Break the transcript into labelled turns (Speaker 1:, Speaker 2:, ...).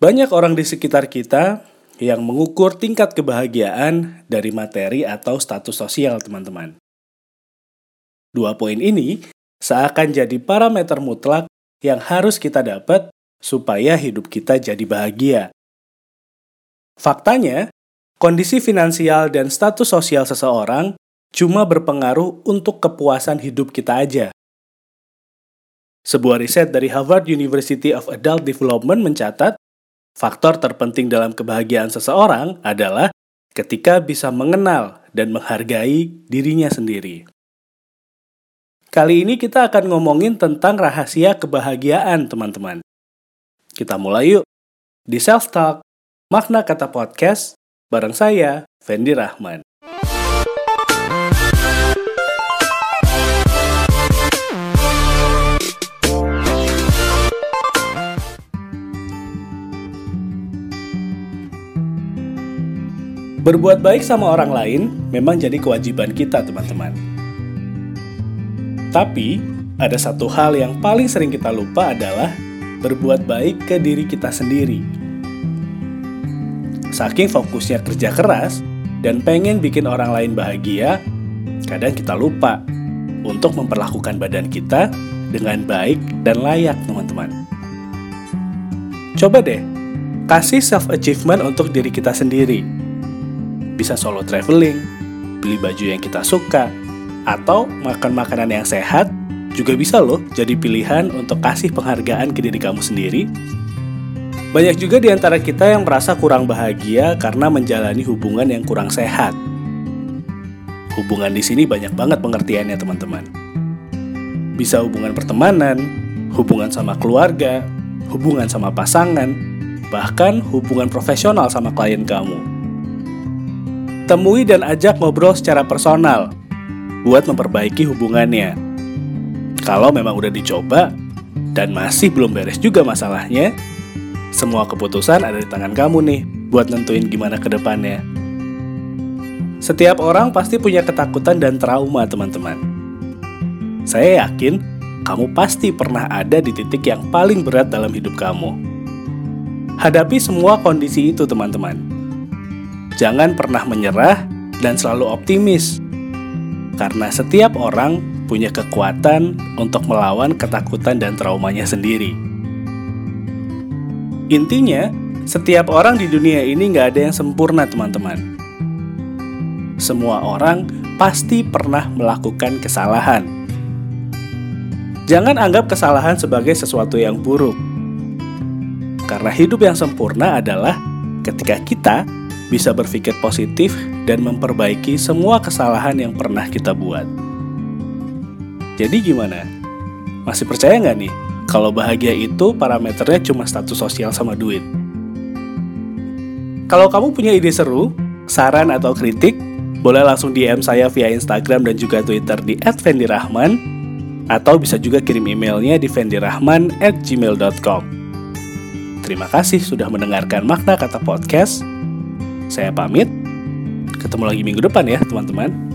Speaker 1: Banyak orang di sekitar kita yang mengukur tingkat kebahagiaan dari materi atau status sosial, teman-teman. Dua poin ini seakan jadi parameter mutlak yang harus kita dapat supaya hidup kita jadi bahagia. Faktanya, kondisi finansial dan status sosial seseorang cuma berpengaruh untuk kepuasan hidup kita aja. Sebuah riset dari Harvard University of Adult Development mencatat Faktor terpenting dalam kebahagiaan seseorang adalah ketika bisa mengenal dan menghargai dirinya sendiri. Kali ini kita akan ngomongin tentang rahasia kebahagiaan, teman-teman. Kita mulai yuk di Self Talk, makna kata podcast, bareng saya, Fendi Rahman. Berbuat baik sama orang lain memang jadi kewajiban kita, teman-teman. Tapi, ada satu hal yang paling sering kita lupa adalah berbuat baik ke diri kita sendiri. Saking fokusnya kerja keras dan pengen bikin orang lain bahagia, kadang kita lupa untuk memperlakukan badan kita dengan baik dan layak, teman-teman. Coba deh, kasih self-achievement untuk diri kita sendiri bisa solo traveling, beli baju yang kita suka, atau makan makanan yang sehat juga bisa loh jadi pilihan untuk kasih penghargaan ke diri kamu sendiri. Banyak juga di antara kita yang merasa kurang bahagia karena menjalani hubungan yang kurang sehat. Hubungan di sini banyak banget pengertiannya, teman-teman. Bisa hubungan pertemanan, hubungan sama keluarga, hubungan sama pasangan, bahkan hubungan profesional sama klien kamu temui dan ajak ngobrol secara personal buat memperbaiki hubungannya. Kalau memang udah dicoba dan masih belum beres juga masalahnya, semua keputusan ada di tangan kamu nih buat nentuin gimana ke depannya. Setiap orang pasti punya ketakutan dan trauma, teman-teman. Saya yakin kamu pasti pernah ada di titik yang paling berat dalam hidup kamu. Hadapi semua kondisi itu, teman-teman Jangan pernah menyerah dan selalu optimis. Karena setiap orang punya kekuatan untuk melawan ketakutan dan traumanya sendiri. Intinya, setiap orang di dunia ini nggak ada yang sempurna, teman-teman. Semua orang pasti pernah melakukan kesalahan. Jangan anggap kesalahan sebagai sesuatu yang buruk, karena hidup yang sempurna adalah ketika kita bisa berpikir positif dan memperbaiki semua kesalahan yang pernah kita buat. Jadi gimana? Masih percaya nggak nih kalau bahagia itu parameternya cuma status sosial sama duit? Kalau kamu punya ide seru, saran atau kritik, boleh langsung DM saya via Instagram dan juga Twitter di @vendirahman atau bisa juga kirim emailnya di vendirahman@gmail.com. Terima kasih sudah mendengarkan makna kata podcast. Saya pamit. Ketemu lagi minggu depan ya, teman-teman.